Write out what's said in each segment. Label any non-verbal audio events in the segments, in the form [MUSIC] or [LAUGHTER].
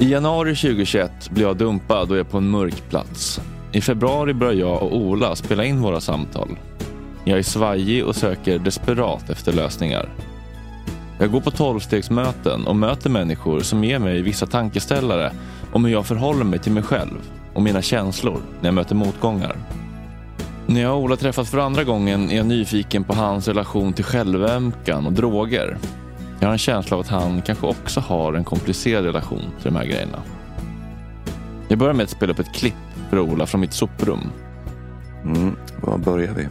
I januari 2021 blir jag dumpad och är på en mörk plats. I februari börjar jag och Ola spela in våra samtal. Jag är svajig och söker desperat efter lösningar. Jag går på tolvstegsmöten och möter människor som ger mig vissa tankeställare om hur jag förhåller mig till mig själv och mina känslor när jag möter motgångar. När jag och Ola träffas för andra gången är jag nyfiken på hans relation till självömkan och droger. Jag har en känsla av att han kanske också har en komplicerad relation till de här grejerna. Jag börjar med att spela upp ett klipp för Ola från mitt soprum. Mm, var börjar vi?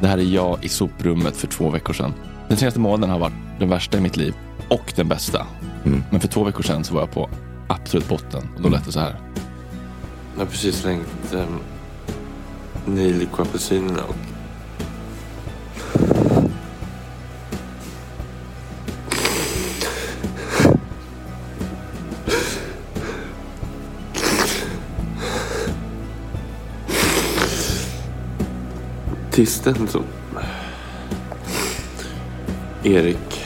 Det här är jag i soprummet för två veckor sedan. Den senaste månaden har varit den värsta i mitt liv och den bästa. Mm. Men för två veckor sedan så var jag på absolut botten och då lät det så här. Jag har precis slängt um, nejlikapelsinerna och tisten som Erik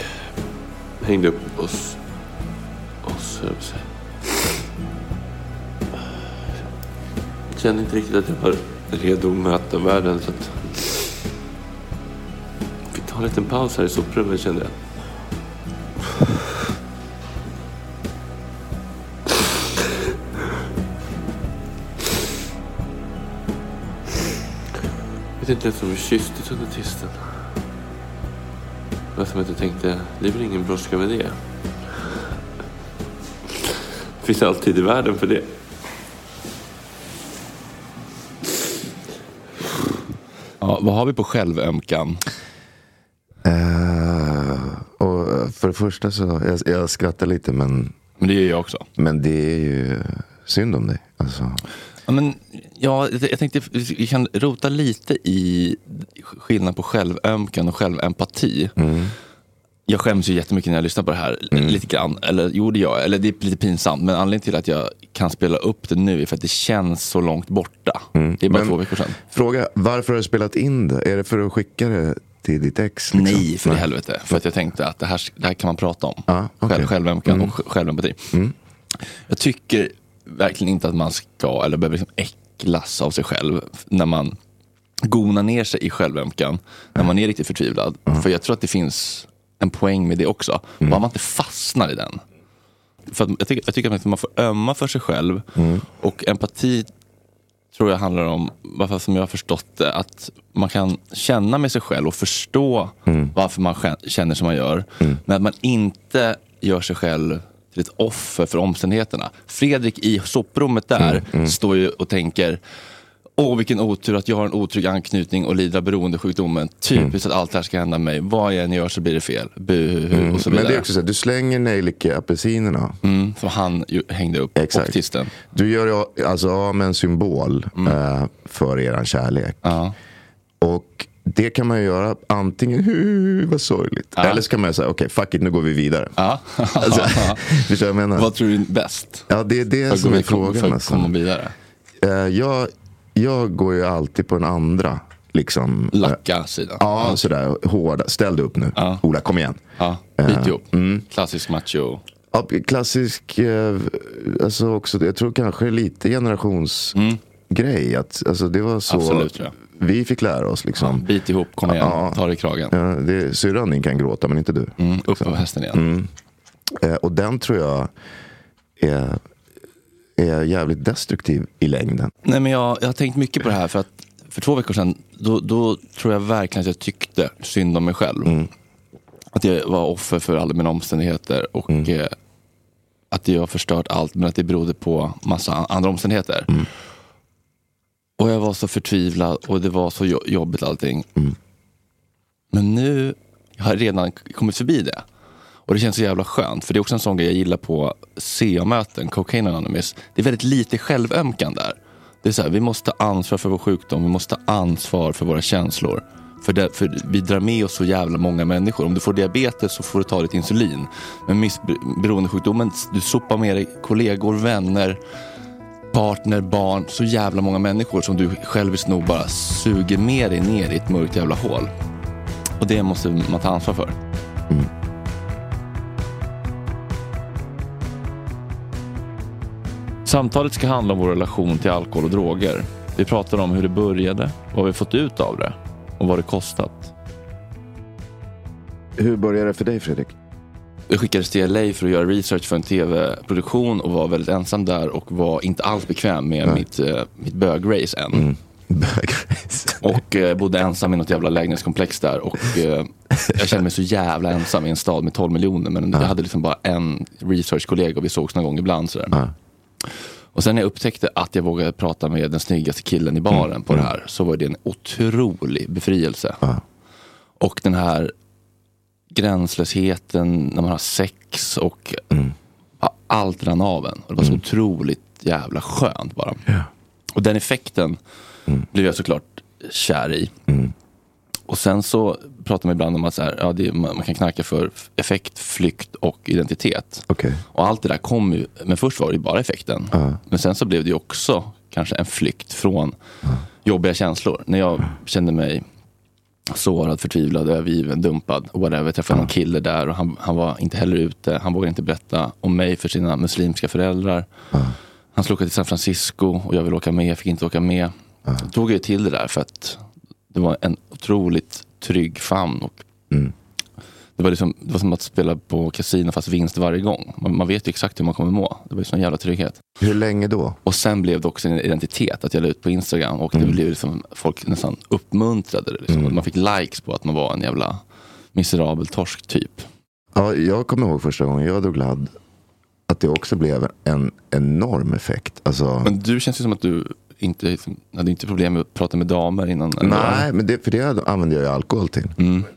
hängde upp oss. oss höll jag säga. Kände inte riktigt att jag var redo att möta världen. Så att vi tar en liten paus här i soprummet kände jag. Inte ens om vi kysstes under tisten. Vad som jag inte tänkte, det är väl ingen brådska med det. Det finns alltid i världen för det. Ja, vad har vi på självömkan? Eh, och för det första så, jag, jag skrattar lite men, Men det gör jag också. men det är ju synd om dig. Alltså, Ja, men, ja, jag tänkte vi kan rota lite i skillnad på självömkan och självempati. Jag skäms ju jättemycket när jag lyssnar på det här. Lite grann. Eller gör jag. Eller det är lite pinsamt. Men anledningen till att jag kan spela upp det nu är för att det känns så långt borta. Det är bara Men- två veckor sedan. fråga, varför har du spelat in det? Är det för att skicka det till ditt ex? liksom? Nej, för i helvete. För att jag tänkte att det här, det här kan man prata om. Ja, okej. Själv, självömkan och sj- självempati. Jag tycker verkligen inte att man ska eller behöver liksom äcklas av sig själv när man gonar ner sig i självömkan. När man är riktigt förtvivlad. För jag tror att det finns en poäng med det också. Bara man inte fastnar i den. För jag, tycker, jag tycker att man får ömma för sig själv. Och empati tror jag handlar om, varför som jag har förstått det, att man kan känna med sig själv och förstå varför man kä- känner som man gör. Men att man inte gör sig själv till ett offer för omständigheterna. Fredrik i soprummet där står ju och tänker Åh vilken otur att jag har en otrygg anknytning och lider av beroendesjukdomen. Typiskt att allt det här ska hända mig. Vad jag än gör så blir det fel. Buhu och så Men vidare. det är också så här, du slänger nejlika-apelsinerna. mm, som han hängde upp. Exakt. Och tisten. Du gör alltså av med en symbol eh, för eran kärlek. Ja. Och det kan man ju göra antingen, "Hu, vad sorgligt. Eller så kan man säga, okej fuck it, nu går vi vidare. Ja. [LAUGHS] Alltså, [LAUGHS] förstår jag menar? Vad tror du är bäst? Ja, det är det För som är frågan. För att alltså. komma vidare. Eh, jag, jag går ju alltid på den andra. Liksom, eh, Lacka sidan. Ja, sådär hårda. Ställ dig upp nu. Ja. Ola, kom igen. Ja, Eh, bit ihop. mm. Klassisk macho. Ja, klassisk, eh, alltså också, jag tror kanske lite generationsgrej. Att, alltså det var så Absolut, tror jag. Vi fick lära oss liksom. Bit ihop, kom igen, Ja. ta dig i kragen. Ja, det, syrran din kan gråta men inte du. Mm, upp på hästen igen. Eh, och den tror jag är, är jävligt destruktiv i längden. Nej, men jag, jag har tänkt mycket på det här för att för två veckor sedan, då, då tror jag verkligen att jag tyckte synd om mig själv. Att jag var offer för alla mina omständigheter och eh, att jag har förstört allt men att det berodde på massa andra omständigheter. Och jag var så förtvivlad och det var så jobbigt allting. Men nu har jag redan kommit förbi det. Och det känns så jävla skönt. För det är också en sån grej jag gillar på CA-möten, Cocaine Anonymous. Det är väldigt lite självömkan där. Det är så här, vi måste ta ansvar för vår sjukdom, vi måste ta ansvar för våra känslor. För, det, för vi drar med oss så jävla många människor. Om du får diabetes så får du ta ditt insulin. Men missberoendesjukdomen, du sopar med dig kollegor, vänner, partner, barn, så jävla många människor som du själviskt nog bara suger med dig ner i ett mörkt jävla hål. Och det måste man ta ansvar för. Samtalet ska handla om vår relation till alkohol och droger. Vi pratar om hur det började, vad vi fått ut av det och vad det kostat. Hur började det för dig Fredrik? Jag skickades till LA för att göra research för en tv-produktion och var väldigt ensam där och var inte alls bekväm med mitt, eh, mitt bögrace än. [LAUGHS] Bögrace. Och eh, bodde ensam i något jävla lägenhetskomplex där. Och eh, jag kände mig så jävla ensam i en stad med 12 miljoner. Men jag hade liksom bara en researchkollega och vi sågs någon gång ibland. Sådär. Och sen när jag upptäckte att jag vågade prata med den snyggaste killen i baren på det här. Så var det en otrolig befrielse. Och den här gränslösheten när man har sex och ja, allt rann av en. Och det var så otroligt jävla skönt bara. Och den effekten blev jag såklart kär i. Och sen så pratar man ibland om att så här, ja, det, man man kan knacka för effekt, flykt och identitet. Okej. Och allt det där kom ju, men först var det ju bara effekten. Men sen så blev det ju också kanske en flykt från jobbiga känslor. När jag kände mig sårad, förtvivlad, övergiven, dumpad. Whatever. Jag träffade någon kille där och han, han var inte heller ute. Han vågade inte berätta om mig för sina muslimska föräldrar. Han skulle åka till San Francisco och jag ville åka med, jag fick inte åka med. Då tog jag till det där för att det var en otroligt trygg famn. Och det, var liksom, det var som att spela på kasino fast vinst varje gång. Man, man vet ju exakt hur man kommer må. Det var ju sån jävla trygghet. Hur länge då? Och sen blev det också en identitet att jag la ut på Instagram och det blev liksom, folk nästan uppmuntrade det. Liksom. Man fick likes på att man var en jävla miserabel torsk typ. Ja, jag kommer ihåg första gången jag drog ladd. Att det också blev en enorm effekt. Alltså, Men du känns ju som att du inte hade inte problem med att prata med damer innan. nej, men det, för det använde jag ju alkohol till.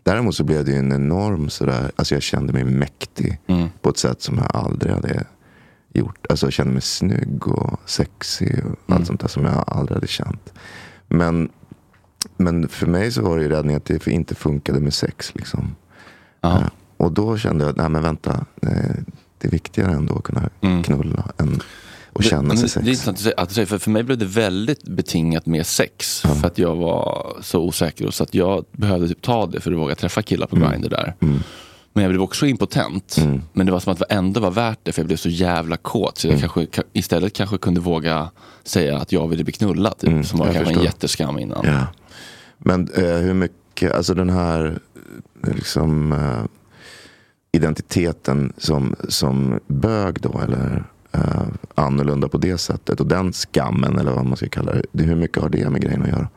Däremot så blev det ju en enorm sådär, alltså jag kände mig mäktig. På ett sätt som jag aldrig hade gjort. Alltså jag kände mig snygg och sexig och allt sånt där som jag aldrig hade känt. Men, men för mig så var det ju räddningen att det inte funkade med sex. Liksom. Ja. Eh, Och då kände jag, nej men vänta. eh, Det är viktigare ändå att kunna knulla än att känna Men sig det, sex. det är intressant att säga- för, för mig blev det väldigt betingat med sex. För att jag var så osäker. och Så att jag behövde typ ta det för att våga träffa killar på Grindr där. Men jag blev också impotent. Men det var som att det ändå var värt det för jag blev så jävla kåt. Så jag kanske, ka- istället kanske kunde våga säga att jag ville bli knullad. Typ, som var kanske en jätteskam innan. Ja. Men eh, hur mycket, alltså den här eh, liksom, eh, identiteten som, som bög då, eller eh, annorlunda på det sättet. Och den skammen, eller vad man ska kalla det. det. Hur mycket har det med grejen att göra?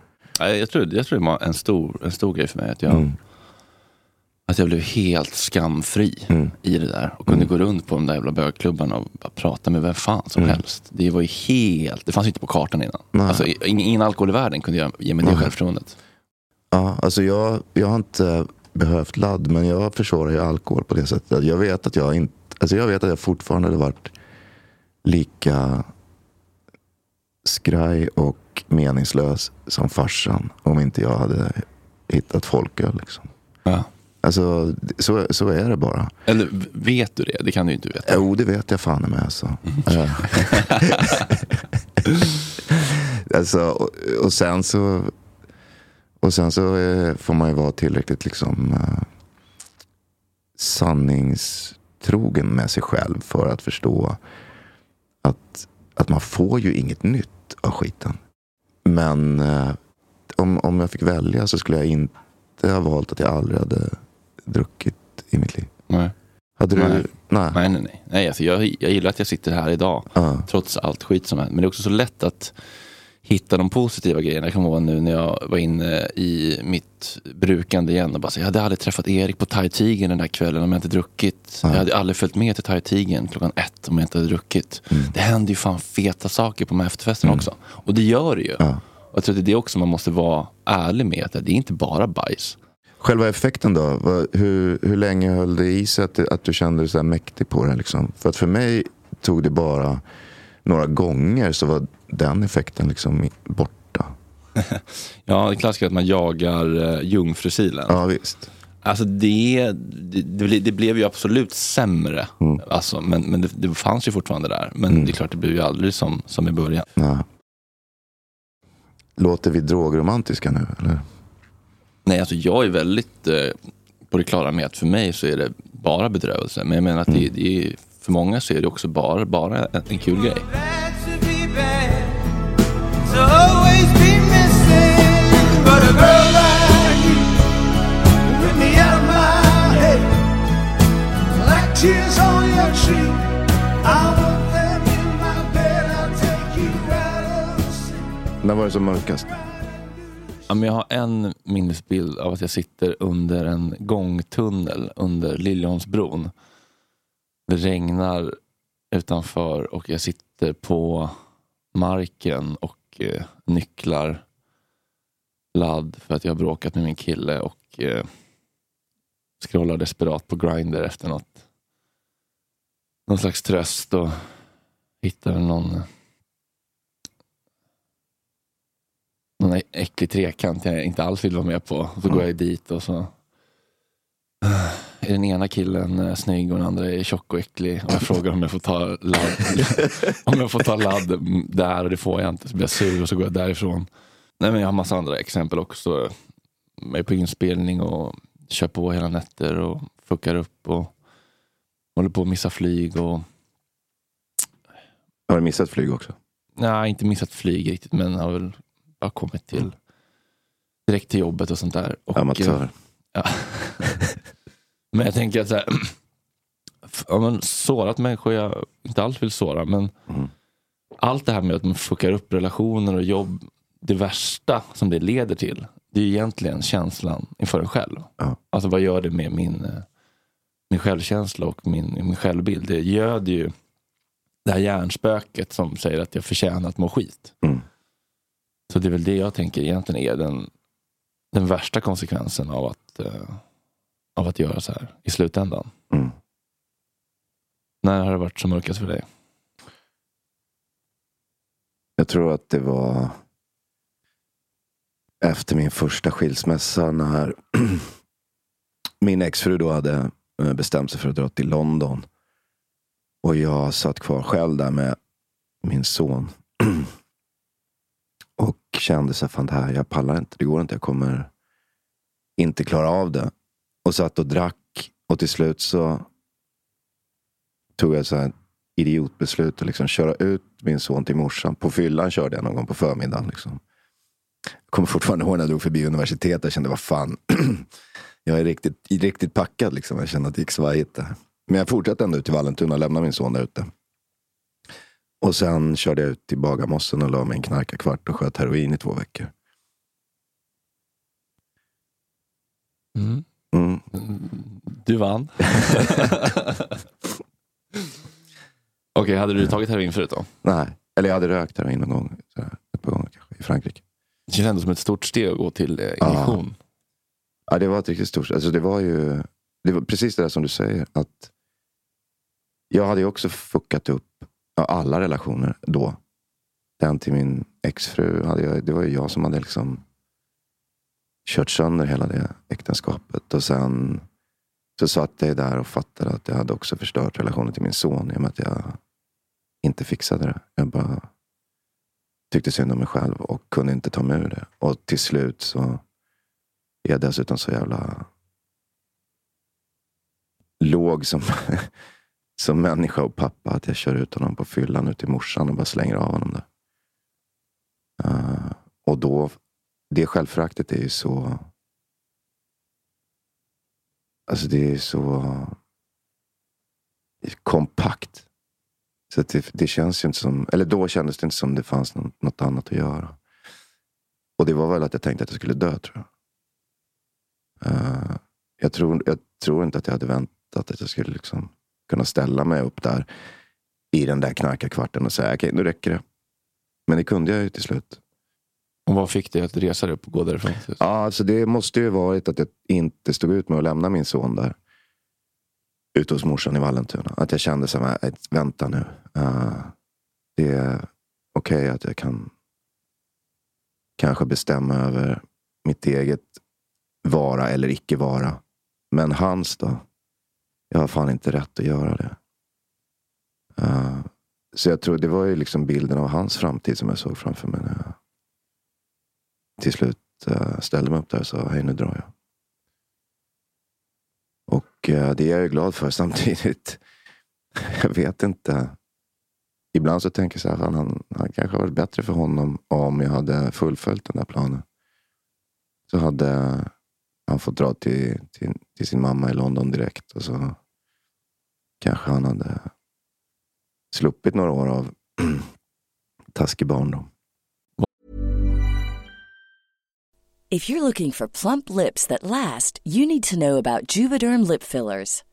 Nej, Jag tror, jag tror det var en stor, en stor grej för mig. Att jag, att jag blev helt skamfri i det där. Och kunde gå runt på de där jävla bögklubbarna och bara prata med vem fan som helst. Det var ju helt, det fanns ju inte på kartan innan. Alltså, ingen, ingen alkohol i världen kunde ge, ge mig det självförtroendet. Ja, alltså jag, jag har inte behövt ladd, men jag försvarar ju alkohol på det sättet. Jag vet att jag inte, alltså jag vet att jag fortfarande hade varit lika skraj och meningslös som farsan om inte jag hade hittat folköl. Liksom. Ja. Alltså, så, så är det bara. Eller vet du det? Det kan du ju inte veta. Jo, det vet jag fan med alltså. Eh. alltså och, och sen så och sen så eh, får man ju vara tillräckligt liksom eh, sannings godtrogen med sig själv för att förstå att, att man får ju inget nytt av skiten. Men eh, om, om jag fick välja så skulle jag inte ha valt att jag aldrig hade druckit i mitt liv. Nej. Hade du? Nej. Nej. Nej, nej, nej. nej alltså jag, jag gillar att jag sitter här idag. Ja. Trots allt skit som hänt. Men det är också så lätt att hitta de positiva grejerna. Jag kommer ihåg nu när jag var inne i mitt brukande igen och bara säga, jag hade aldrig träffat Erik på Thai Tigern den där kvällen om jag inte druckit. Jag hade aldrig följt med till Thai Tigern klockan ett om jag inte hade druckit. Det händer ju fan feta saker på de här efterfesterna också. Och det gör det ju. Ja. Och jag tror att det är det också man måste vara ärlig med. Att det är inte bara bajs. Själva effekten då? Hur, hur länge höll det i sig att, du- att du kände dig så här mäktig på det? Liksom? För att för mig tog det bara några gånger så var den effekten liksom borta. [LAUGHS] Ja, det klassiska att man jagar uh, jungfrusilen. Ja visst. Alltså det, det, det, ble- det blev ju absolut sämre. Alltså, men men det, det fanns ju fortfarande där. Men det är klart, det blev ju aldrig som, som i början. Ja. Låter vi drogromantiska nu? Eller? Nej, alltså jag är väldigt eh, på det klara med att för mig så är det bara bedrövelse. Men jag menar att det, det är, för många så är det också bara, bara en, en kul grej. Tears on your cheek. I want them in my bed. I'll take you of sight. När var det som mörkast? Ja, men jag har en minnesbild av att jag sitter under en gångtunnel under Liljeholmsbron. Det regnar utanför och jag sitter på marken och eh, nycklar ladd för att jag har bråkat med min kille och eh, scrollar desperat på Grindr efter något. Någon slags tröst och hittar någon någon äcklig trekant jag inte alls vill vara med på. Så går jag dit och så är den ena killen eh, snygg och den andra är tjock och äcklig. Och jag frågar om jag får ta ladd, [LAUGHS] om jag får ta ladd mm, där och det får jag inte. Så blir jag sur och så går jag därifrån. Nej, men jag har massa andra exempel också. Jag är på inspelning och kör på hela nätter och fuckar upp och håller på att missa flyg. och Har du missat flyg också? Nej, inte missat flyg riktigt, men har väl bara kommit till direkt till jobbet och sånt där. Och, eh, Amatör. Ja. [LAUGHS] men jag tänker att så här, [CLEARS THROAT] ja, men sårat människor jag inte alls vill såra, men Mm. allt det här med att man fuckar upp relationer och jobb, det värsta som det leder till, det är egentligen känslan inför en själv. Ja. Alltså vad gör det med min, eh, min självkänsla och min, min självbild? Det göder ju det här hjärnspöket som säger att jag förtjänar att må skit. Mm. Så det är väl det jag tänker egentligen är den, den värsta konsekvensen av att, eh, av att göra så här i slutändan. Mm. När har det varit som mörkast för dig? Jag tror att det var efter min första skilsmässa när [CLEARS THROAT] min exfru då hade Eh, bestämt sig för att dra till London. Och jag satt kvar själv där med min son. [CLEARS THROAT] Och kände så här, fan det här, jag pallar inte, det går inte, jag kommer inte klara av det. Och satt och drack och till slut så tog jag så här idiotbeslut att liksom köra ut min son till morsan. På fyllan körde jag någon gång på förmiddagen. Liksom. Jag kommer fortfarande ihåg när jag drog förbi universitetet. Jag kände, vad fan. [CLEARS THROAT] jag är riktigt, riktigt packad. Liksom. Jag kände att det gick svajigt där. Men jag fortsatte ändå ut till Vallentuna och lämnade min son där ute. Och sen körde jag ut till Bagarmossen och la mig en knarkarkvart och sköt heroin i två veckor. Mm. Mm. Du vann. [LAUGHS] Okej, hade du tagit heroin förut då? Nej, eller jag hade rökt heroin någon gång. Ett par gånger kanske, i Frankrike. Det känns ändå som ett stort steg att gå till eh, injektion. Ja, det var ett riktigt stort... Alltså det var ju det var precis det där som du säger. att Jag hade ju också fuckat upp alla relationer då. Den till min exfru, hade jag, det var ju jag som hade liksom kört sönder hela det äktenskapet. Och sen så satt jag där och fattade att jag hade också förstört relationen till min son i och med att jag inte fixade det. Jag bara tyckte synd om mig själv och kunde inte ta mig ur det. Och till slut så är jag dessutom så jävla låg som, [LAUGHS] som människa och pappa. Att jag kör ut honom på fyllan ut till morsan och bara slänger av honom där. Uh, och då, det självföraktet är ju så... Alltså det är så kompakt. Så att det, det känns ju inte som, eller då kändes det inte som det fanns något, något annat att göra. Och det var väl att jag tänkte att jag skulle dö tror jag. Eh, jag, tror, jag tror inte att jag hade väntat att jag skulle liksom kunna ställa mig upp där i den där knarkarkvarten och säga okej, okay, nu räcker det. Men det kunde jag ju till slut. Och vad fick dig att resa dig upp och gå därifrån? Ja, alltså det måste ju varit att jag inte stod ut med att lämna min son där. Ute hos morsan i Vallentuna. Att jag kände så här, vänta nu. Uh, det är okej okay att jag kan kanske bestämma över mitt eget vara eller icke vara. Men hans då? Jag har fan inte rätt att göra det. Uh, så jag tror det var ju liksom bilden av hans framtid som jag såg framför mig när jag till slut uh, ställde mig upp där och sa hej nu drar jag. Och uh, det är jag ju glad för [LAUGHS] samtidigt. jag vet inte. Ibland så tänker jag så här, han, han, han kanske varit bättre för honom om jag hade fullföljt den där planen. Så hade han fått dra till, till, till sin mamma i London direkt. Och så kanske han hade sluppit några år av [CLEARS THROAT] taskig barndom. If you're looking for plump lips that last, you need to know about Juvederm lip fillers.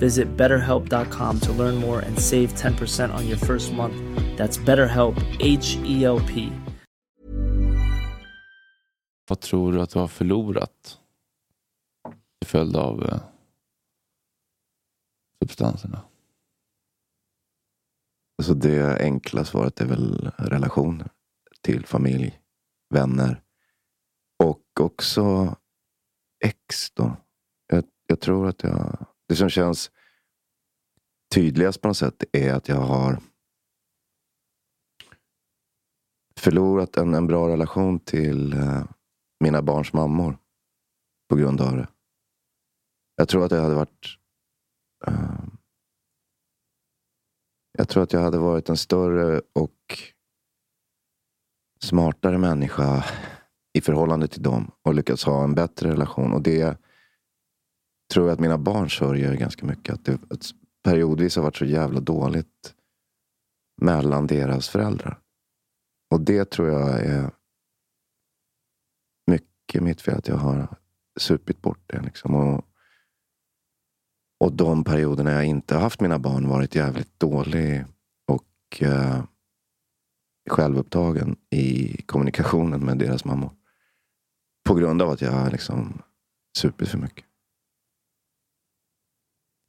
Visit betterhelp.com to learn more and save 10% on your first month. That's BetterHelp, H E L P. Vad tror du att du har förlorat till följd av eh, substanserna? Alltså det enkla svaret är väl relationer till familj, vänner och också ex. Då. Jag, jag tror att jag det som känns tydligast på något sätt är att jag har förlorat en, en bra relation till eh, mina barns mammor på grund av det. Jag tror att jag hade varit eh, Jag tror att jag hade varit en större och smartare människa i förhållande till dem och lyckats ha en bättre relation. Och det tror jag att mina barn sörjer ganska mycket. Att det att periodvis har varit så jävla dåligt mellan deras föräldrar. Och det tror jag är mycket mitt fel. Att jag har supit bort det. Liksom. Och, och de perioderna jag inte har haft mina barn varit jävligt dålig och eh, självupptagen i kommunikationen med deras mammor. På grund av att jag har liksom supit för mycket.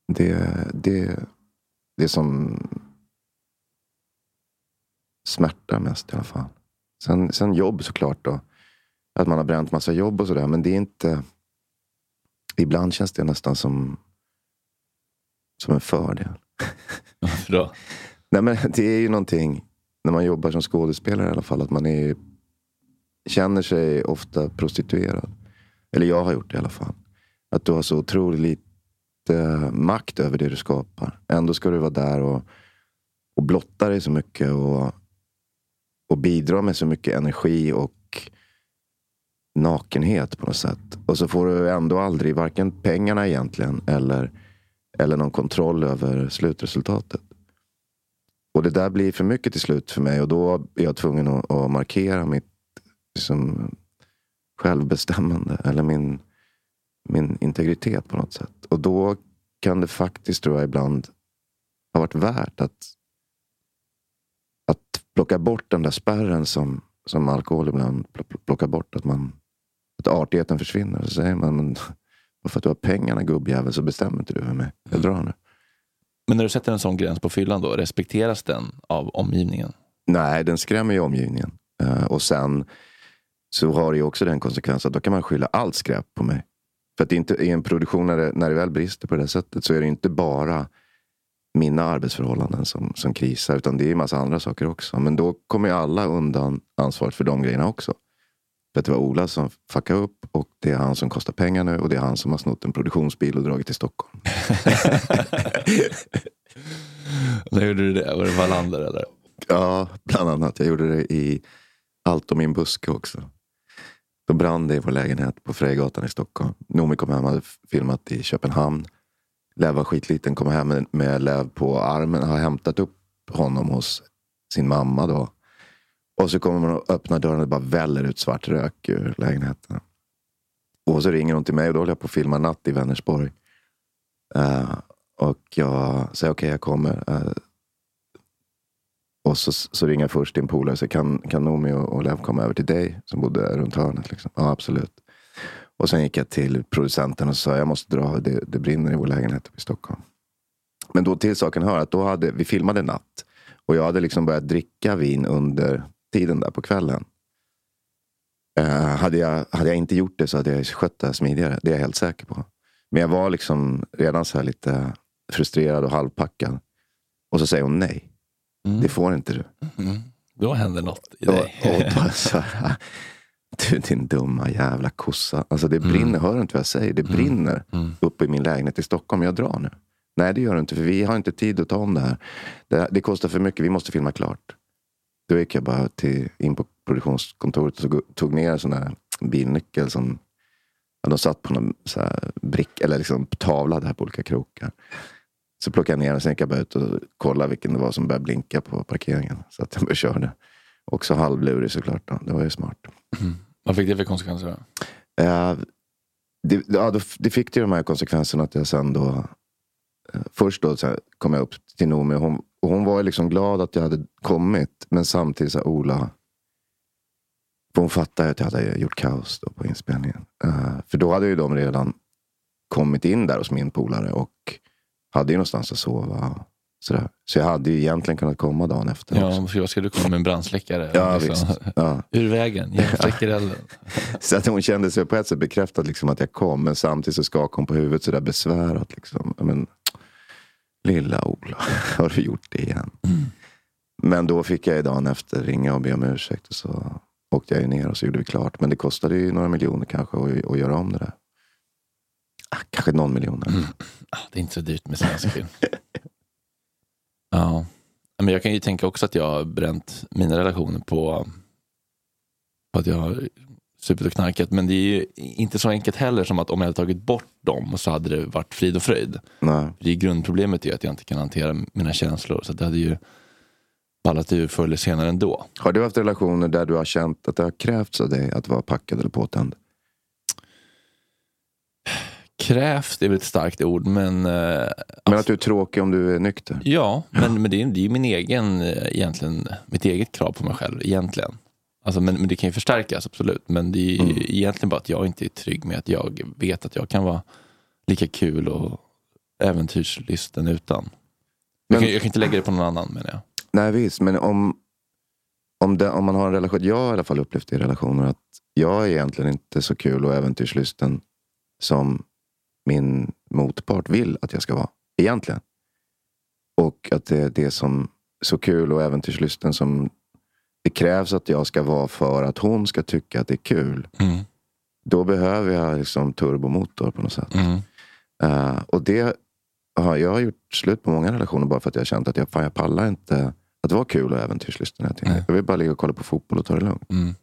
Det, det, det som smärtar mest i alla fall. Sen, sen jobb såklart. Då. Att man har bränt massa jobb och sådär. Men det är inte... Ibland känns det nästan som, som en fördel. [LAUGHS] Varför då? Nej, men det är ju någonting, när man jobbar som skådespelare i alla fall, att man är, känner sig ofta prostituerad. Eller jag har gjort det i alla fall. Att du har så otroligt lite makt över det du skapar. Ändå ska du vara där och, och blotta dig så mycket och, och bidra med så mycket energi och nakenhet på något sätt. Och så får du ändå aldrig varken pengarna egentligen eller, eller någon kontroll över slutresultatet. Och det där blir för mycket till slut för mig och då är jag tvungen att, att markera mitt liksom, självbestämmande eller min, min integritet på något sätt. Och då kan det faktiskt, tror jag, ibland ha varit värt att, att plocka bort den där spärren som, som alkohol ibland pl- plockar bort. Att, man, att artigheten försvinner. Så säger man, för att du har pengarna gubbjävel så bestämmer inte du över mig. Jag drar nu. Men när du sätter en sån gräns på fyllan då, respekteras den av omgivningen? Nej, den skrämmer ju omgivningen. Eh, och sen så har det ju också den konsekvensen att då kan man skylla allt skräp på mig. För att det inte, i en produktion när det, när det väl brister på det sättet så är det inte bara mina arbetsförhållanden som, som krisar. Utan det är en massa andra saker också. Men då kommer ju alla undan ansvaret för de grejerna också. För att det var Ola som fuckade upp och det är han som kostar pengar nu och det är han som har snott en produktionsbil och dragit till Stockholm. [LAUGHS] När gjorde du det? Var det Wallander eller? Ja, bland annat. Jag gjorde det i Allt om min buske också. Då brann det i vår lägenhet på Frejgatan i Stockholm. Noomi kom hem och hade filmat i Köpenhamn. Lev var skitliten, kom hem med, med Lev på armen. Har hämtat upp honom hos sin mamma då. Och så kommer man och öppnar dörren och det bara väller ut svart rök ur lägenheten. Och så ringer hon till mig och då håller jag på att filma natt i Vänersborg. Uh, och jag säger okej, jag kommer. Uh, och så, så ringer jag först din polare och säger kan, kan Noomi och, och Lev komma över till dig som bodde runt hörnet? Liksom. Ja, absolut. Och sen gick jag till producenten och sa jag måste dra, det, det brinner i vår lägenhet i Stockholm. Men då till saken hör att då hade, vi filmade natt. Och jag hade liksom börjat dricka vin under tiden där på kvällen. Eh, hade, jag, hade jag inte gjort det så hade jag skött det här smidigare. Det är jag helt säker på. Men jag var liksom redan så här lite frustrerad och halvpackad. Och så säger hon nej. Det får inte du. Då händer något i Och, dig. och då [LAUGHS] så här, [LAUGHS] du din dumma jävla kossa. Alltså det brinner, hör du inte vad jag säger? Det brinner uppe i min lägenhet i Stockholm. Jag drar nu. Nej det gör du inte för vi har inte tid att ta om det här. Det, det kostar för mycket, vi måste filma klart. Då gick jag bara till, in på produktionskontoret och tog, tog ner en sån där bilnyckel som ja, de satt på någon så här brick, eller liksom tavla där på olika krokar. Så plockade jag ner den, sen gick jag bara ut och kollade vilken det var som började blinka på parkeringen. Så att jag bara körde. Också halvlurig såklart. Då. Det var ju smart. Vad fick det för konsekvenser? Eh, det, ja, då, det fick ju de här konsekvenserna att jag sen då... Eh, först då så här, kom jag upp till Noomi och hon, och hon var ju liksom glad att jag hade kommit. Men samtidigt sa Ola... För hon fattade att jag hade gjort kaos då på inspelningen. Eh, för då hade ju de redan kommit in där hos min polare och hade ju någonstans att sova. Sådär. Så jag hade ju egentligen kunnat komma dagen efter också. Ja, för jag skulle komma med en brandsläckare. Ja, Liksom. [LAUGHS] Ja. Ur vägen, jag släcker elden. [LAUGHS] Så att hon kände sig på ett sätt bekräftad liksom, att jag kom. Men samtidigt så skakade hon på huvudet sådär besvärat. Liksom. Men, Lilla Ola, [LAUGHS] har du gjort det igen? Men då fick jag ju dagen efter ringa och be om ursäkt. Och så åkte jag ju ner och så gjorde vi klart. Men det kostade ju några miljoner kanske att, att göra om det där. Ah, kanske någon miljon. Ah, Det är inte så dyrt med svensk film. [LAUGHS] ja. Men jag kan ju tänka också att jag har bränt mina relationer på, på att jag har supit och knarkat. Men det är ju inte så enkelt heller som att om jag hade tagit bort dem så hade det varit frid och fröjd. Nej. Det är grundproblemet är att jag inte kan hantera mina känslor. Så det hade ju ballat ur förr eller senare ändå. Har du haft relationer där du har känt att det har krävts av dig att vara packad eller påtänd? Krävs, det är väl ett starkt ord, men eh, Men att du är tråkig om du är nykter? Ja, men, men det är det är ju min egen, eh, egentligen, mitt eget krav på mig själv egentligen. Alltså, men, men det kan ju förstärkas absolut. Men det är ju egentligen bara att jag inte är trygg med att jag vet att jag kan vara lika kul och äventyrslysten utan. Men- jag, kan, jag kan inte lägga det på någon annan menar jag. Nej visst, men om, om, det, om man har en relation. Jag har i alla fall upplevt i relationer att jag är egentligen inte så kul och äventyrslysten som min motpart vill att jag ska vara. Egentligen. Och att det är det som så kul och äventyrslysten som det krävs att jag ska vara för att hon ska tycka att det är kul. Mm. Då behöver jag liksom turbomotor på något sätt. Mm. Eh, och det har, jag har gjort slut på många relationer bara för att jag har känt att jag, fan, jag pallar inte att vara kul och äventyrslysten. Nej. Jag vill bara ligga och kolla på fotboll och ta det lugnt. Mm.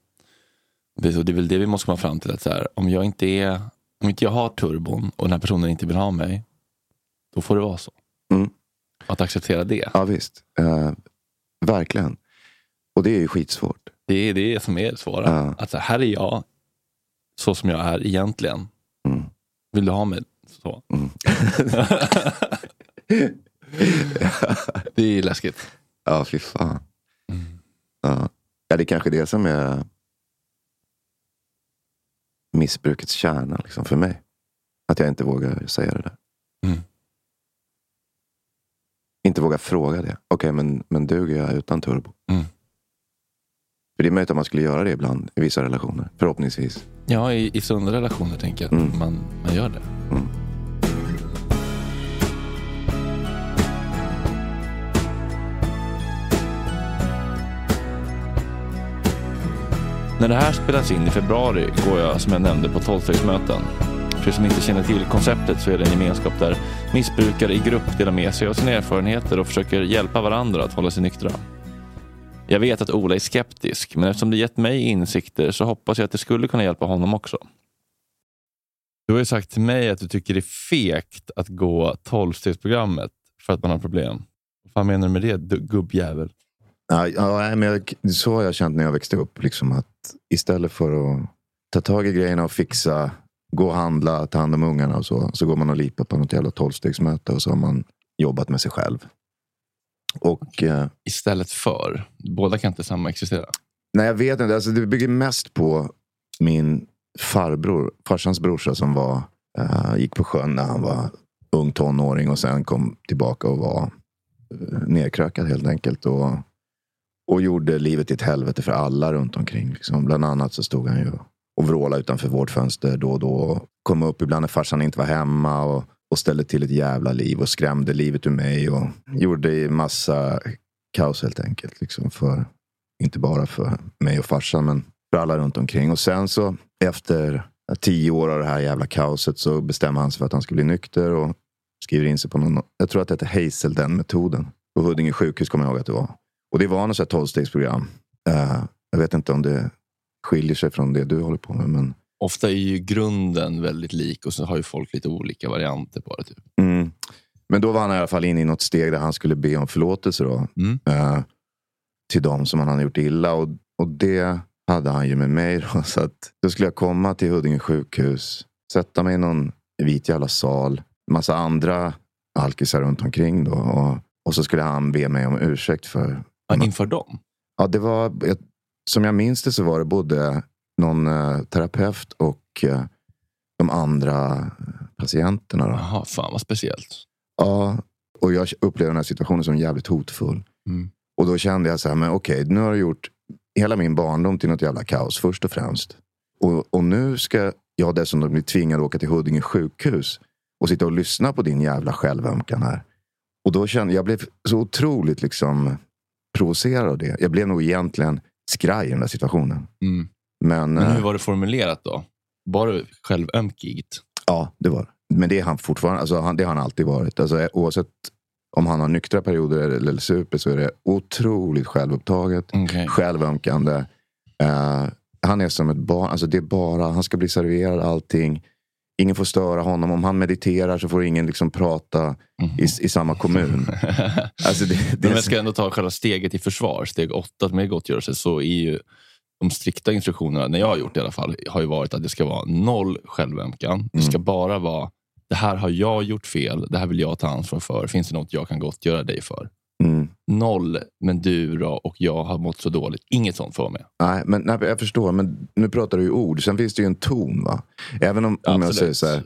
Det är väl det vi måste komma fram till. Att så här, om, jag inte är, om inte jag har turbon och den här personen inte vill ha mig, då får det vara så. Mm. Att acceptera det. Ja visst, Eh, verkligen. Och det är ju skitsvårt. Det är det som är det svåra. Ja. Att så här, här är jag, så som jag är egentligen. Mm. Vill du ha mig så? Mm. [LAUGHS] det är läskigt. Ja, fy fan. Mm. Ja. ja, det är kanske det som är missbrukets kärna liksom, för mig. Att jag inte vågar säga det där. Mm. Inte vågar fråga det. Okej, men, men duger jag utan turbo? Mm. För det är möjligt att man skulle göra det ibland i vissa relationer. Förhoppningsvis. Ja, i, i sunda relationer tänker jag att Mm. man, man gör det. När det här spelas in i februari går jag som jag nämnde på tolvstegsmöten. För er som inte känner till konceptet så är det en gemenskap där missbrukare i grupp delar med sig av sina erfarenheter och försöker hjälpa varandra att hålla sig nyktra. Jag vet att Ola är skeptisk, men eftersom det gett mig insikter så hoppas jag att det skulle kunna hjälpa honom också. Du har ju sagt till mig att du tycker det är fegt att gå tolvstegsprogrammet för att man har problem. Vad menar du med det, gubbjävel? Ja, men jag, så har jag känt när jag växte upp. Liksom att istället för att ta tag i grejerna och fixa, gå och handla, ta hand om ungarna och så. Så går man och lipar på något jävla tolvstegsmöte och så har man jobbat med sig själv. Och eh, Istället för. Båda kan inte samma existera. nej, jag vet inte. Alltså, det bygger mest på min farbror, farsans brorsa som var, eh, gick på sjön när han var ung tonåring och sen kom tillbaka och var eh, nerkrökad helt enkelt. Och, och gjorde livet till ett helvete för alla runt omkring. Liksom. Bland annat så stod han ju och vrålade utanför vårt fönster då och då. Och kom upp ibland när farsan inte var hemma. Och, och ställde till ett jävla liv och skrämde livet ur mig. Och gjorde massa kaos helt enkelt. Liksom för, inte bara för mig och farsan men för alla runt omkring. Och sen så efter tio år av det här jävla kaoset så bestämmer han sig för att han ska bli nykter. Och skriver in sig på någon, jag tror att det heter Hazelden-metoden. På Huddinge sjukhus kommer jag ihåg att det var. Och det var något sånt tolvstegsprogram. Eh, jag vet inte om det skiljer sig från det du håller på med. Men, Ofta är ju grunden väldigt lik och så har ju folk lite olika varianter på det. Typ. mm. men då var han i alla fall inne i något steg där han skulle be om förlåtelse. Då, Mm. eh, till dem som han hade gjort illa. Och, och det hade han ju med mig. Då, [LAUGHS] så att, då skulle jag komma till Huddinge sjukhus. Sätta mig i någon vit jävla sal. Massa andra alkisar runt omkring. Då, och, och så skulle han be mig om ursäkt för Ja, inför dem? Ja, det var, jag- som jag minns det så var det både någon eh, terapeut och eh, de andra patienterna. Då. Jaha, fan vad speciellt. Ja, och jag upplevde den här situationen som jävligt hotfull. Mm. Och då kände jag så här, men okej, nu har du gjort hela min barndom till något jävla kaos först och främst. Och, och nu ska jag dessutom bli tvingad att åka till Huddinge sjukhus och sitta och lyssna på din jävla självömkan här. Och då kände jag blev så otroligt liksom provocerad av det. Jag blev nog egentligen skraj i den där situationen. Mm. Men, Men eh, hur var det formulerat då? Var det självömkigt? ja, det var. Men det är han fortfarande. Alltså, han, det har han alltid varit. Alltså, eh, oavsett om han har nyktra perioder eller, super så är det otroligt självupptaget. Okay. självömkande. Eh, han är som ett barn. Alltså det är bara, han ska bli serverad allting. Ingen får störa honom. Om han mediterar så får ingen liksom prata i, i samma kommun. [LAUGHS] Alltså det, det Men jag ska ändå ta själva steget i försvar, steg åtta med gottgörelse, så är ju de strikta instruktionerna, när jag har gjort det i alla fall, har ju varit att det ska vara noll självömkan. Det ska bara vara, det här har jag gjort fel, det här vill jag ta ansvar för. Finns det något jag kan gottgöra dig för? Noll, men du då och jag har mått så dåligt. Inget sånt får med. Nej, men nej, jag förstår. Men nu pratar du ju ord. Sen finns det ju en ton. va? Även om, om jag säger så här.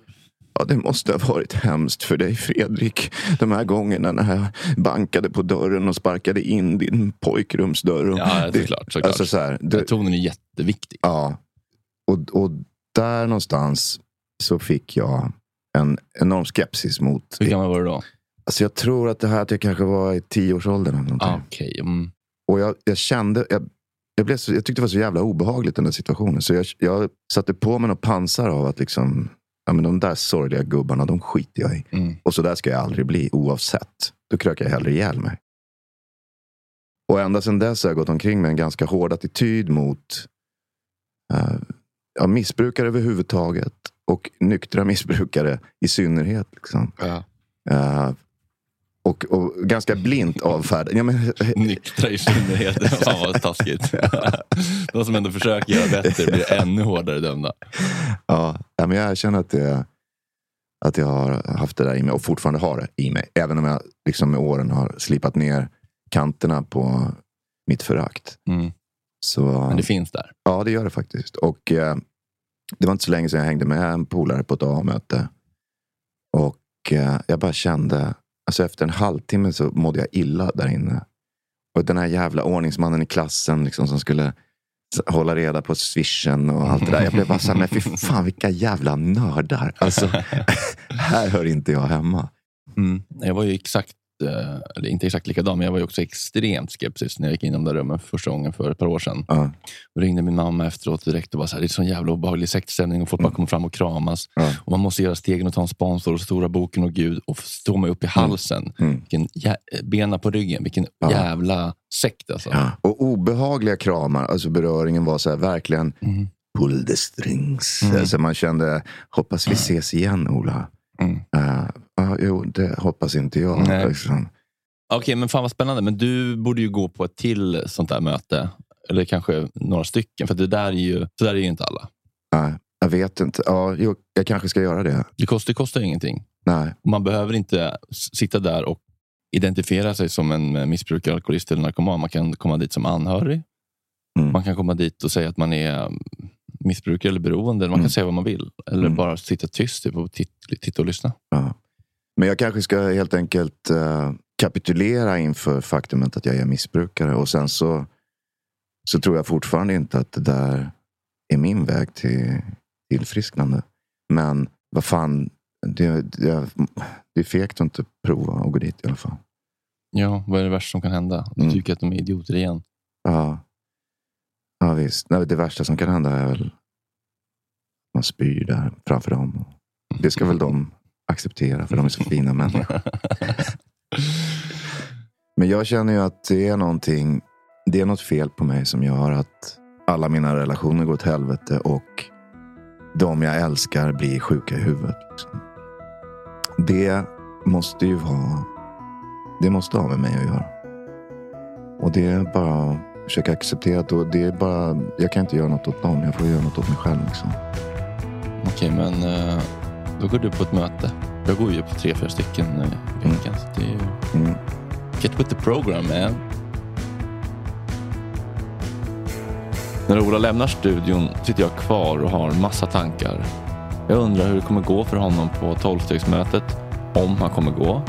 Ja, det måste ha varit hemskt för dig Fredrik. De här gångerna när jag bankade på dörren och sparkade in din pojkrumsdörr. Och Ja, såklart. såklart. Alltså så här, det, tonen är jätteviktig. Ja. Och, och där någonstans så fick jag en enorm skepsis mot... Hur gammal var du då? Alltså jag tror att det här att jag kanske var i tioårsåldern eller någonting. Ah, Okej. Mm. Och jag, jag kände, jag, jag, blev så, jag tyckte det var så jävla obehagligt den där situationen. Så jag, jag satte på mig något pansar av att liksom, ja, men de där sorgliga gubbarna, de skiter jag i. Mm. Och så där ska jag aldrig bli oavsett. Då krökar jag hellre ihjäl mig. Och ända sedan dess har jag gått omkring med en ganska hård attityd mot eh, ja, missbrukare överhuvudtaget. Och nyktra [LAUGHS] missbrukare i synnerhet. Liksom. Ja. Eh, och, och ganska blint avfärda. Ja, men, Nyktra i synnerhet. Fan vad taskigt. [LAUGHS] De som ändå försöker göra bättre blir ännu hårdare dömda. Ja, men jag känner att, det, att jag har haft det där i mig och fortfarande har det i mig. Även om jag liksom med åren har slipat ner kanterna på mitt förakt. Mm. Så, Men det finns där. Ja, det gör det faktiskt. Och eh, Det var inte så länge sedan jag hängde med en polare på ett A-möte. Och eh, jag bara kände, alltså efter en halvtimme så mådde jag illa där inne. Och den här jävla ordningsmannen i klassen liksom, som skulle hålla reda på swishen och allt det där. Jag blev bara såhär, men fy fan vilka jävla nördar. Alltså, [LAUGHS] här hör inte jag hemma. Mm. Jag var ju exakt, eller inte exakt likadan, men jag var ju också extremt skeptisk när jag gick in i de där rummen för första gången för ett par år sedan. Ja. Då ringde min mamma efteråt direkt och var så här, det är sån jävla obehaglig sektstämning och folk bara kommer fram och kramas. Ja. Och man måste göra stegen och ta en sponsor och stora boken och Gud och stå mig upp i halsen. Mm. Vilken bena på ryggen, vilken Ja. jävla sekt alltså. Och obehagliga kramar, alltså beröringen var så här verkligen Mm. pull the strings. Mm. Alltså man kände, hoppas vi ses igen Ola. Mm. Uh, ja, jo, det hoppas inte jag. Nej. Liksom. Okej, men fan vad spännande. Men du borde ju gå på ett till sånt där möte. Eller kanske några stycken. För det där är ju, så där är ju inte alla. Nej, jag vet inte. Ja, jo, jag kanske ska göra det. Det kostar, det kostar ingenting. Nej. Man behöver inte sitta där och identifiera sig som en missbrukare, alkoholist eller narkoman. Man kan komma dit som anhörig. Mm. Man kan komma dit och säga att man är missbrukare eller beroende. Man kan Mm. säga vad man vill. Eller Mm. bara sitta tyst typ, och titta, titta och lyssna. Ja. Men jag kanske ska helt enkelt eh, kapitulera inför faktumet att jag är missbrukare. Och sen så, så tror jag fortfarande inte att det där är min väg till tillfrisknande. Men vad fan, det, det, det är fegt att inte prova och gå dit i alla fall. Ja, vad är det värsta som kan hända? Du Mm. tycker att de är idioter igen. Ja, ja visst. Nej, det värsta som kan hända är väl man spyr där framför dem. Det ska väl de acceptera för de är så fina människor. Men jag känner ju att det är någonting, det är något fel på mig som gör att alla mina relationer går åt helvete och de jag älskar blir sjuka i huvudet. liksom. Det måste ju vara, det måste ha med mig att göra. Och det är bara att försöka acceptera att det är bara, jag kan inte göra något åt dem, jag får göra något åt mig själv. Liksom. Okej, men Uh då går du på ett möte. Jag går ju på tre, fyra stycken eh, i veckan. Så det är ju... Mm. Get with the program man. När Ola lämnar studion sitter jag kvar och har massa tankar. Jag undrar hur det kommer gå för honom på tolvstegsmötet. Om han kommer gå.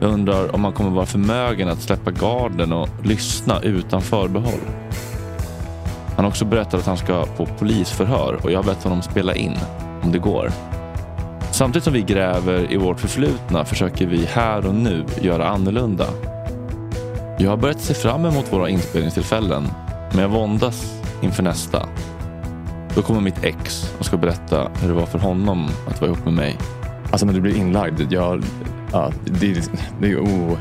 Jag undrar om han kommer vara förmögen att släppa garden och lyssna utan förbehåll. Han har också berättat att han ska på polisförhör och jag har bett honom spela in om det går. Samtidigt som vi gräver i vårt förflutna försöker vi här och nu göra annorlunda. Jag har börjat se fram emot våra inspelningstillfällen, men jag våndas inför nästa. Då kommer mitt ex och ska berätta hur det var för honom att vara ihop med mig. Alltså när du blir inlagd. Jag, ja, det, är- det är ju Oh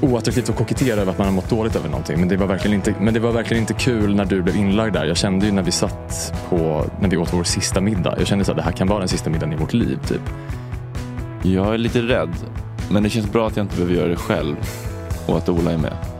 oattraktivt att kokettera över att man har mått dåligt över någonting. Men det, var verkligen inte, men det var verkligen inte kul när du blev inlagd där. Jag kände ju när vi satt på, när vi åt vår sista middag. Jag kände att det här kan vara den sista middagen i vårt liv. Typ. Jag är lite rädd, men det känns bra att jag inte behöver göra det själv och att Ola är med.